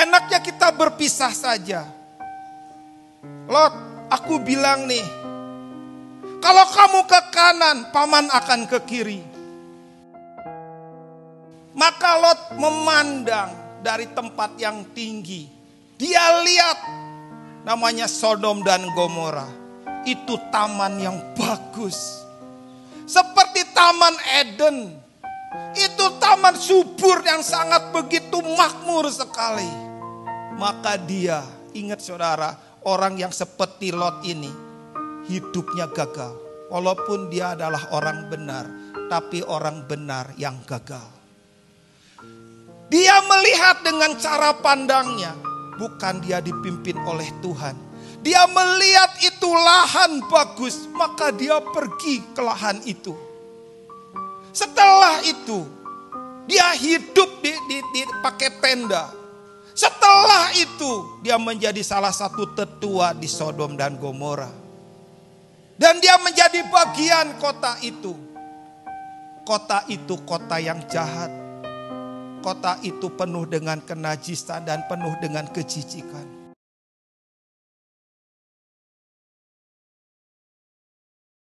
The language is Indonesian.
Enaknya kita berpisah saja. Lot, aku bilang nih, kalau kamu ke kanan, paman akan ke kiri. Maka Lot memandang dari tempat yang tinggi. Dia lihat namanya Sodom dan Gomora. Itu taman yang bagus. Seperti taman Eden. Itu taman subur yang sangat begitu makmur sekali. Maka dia, ingat saudara, orang yang seperti Lot ini hidupnya gagal. Walaupun dia adalah orang benar, tapi orang benar yang gagal. Dia melihat dengan cara pandangnya, bukan dia dipimpin oleh Tuhan. Dia melihat itu lahan bagus, maka dia pergi ke lahan itu. Setelah itu, dia hidup di, di, di pakai tenda. Setelah itu, dia menjadi salah satu tetua di Sodom dan Gomora. Dan dia menjadi bagian kota itu. Kota itu kota yang jahat. Kota itu penuh dengan kenajisan dan penuh dengan kejijikan.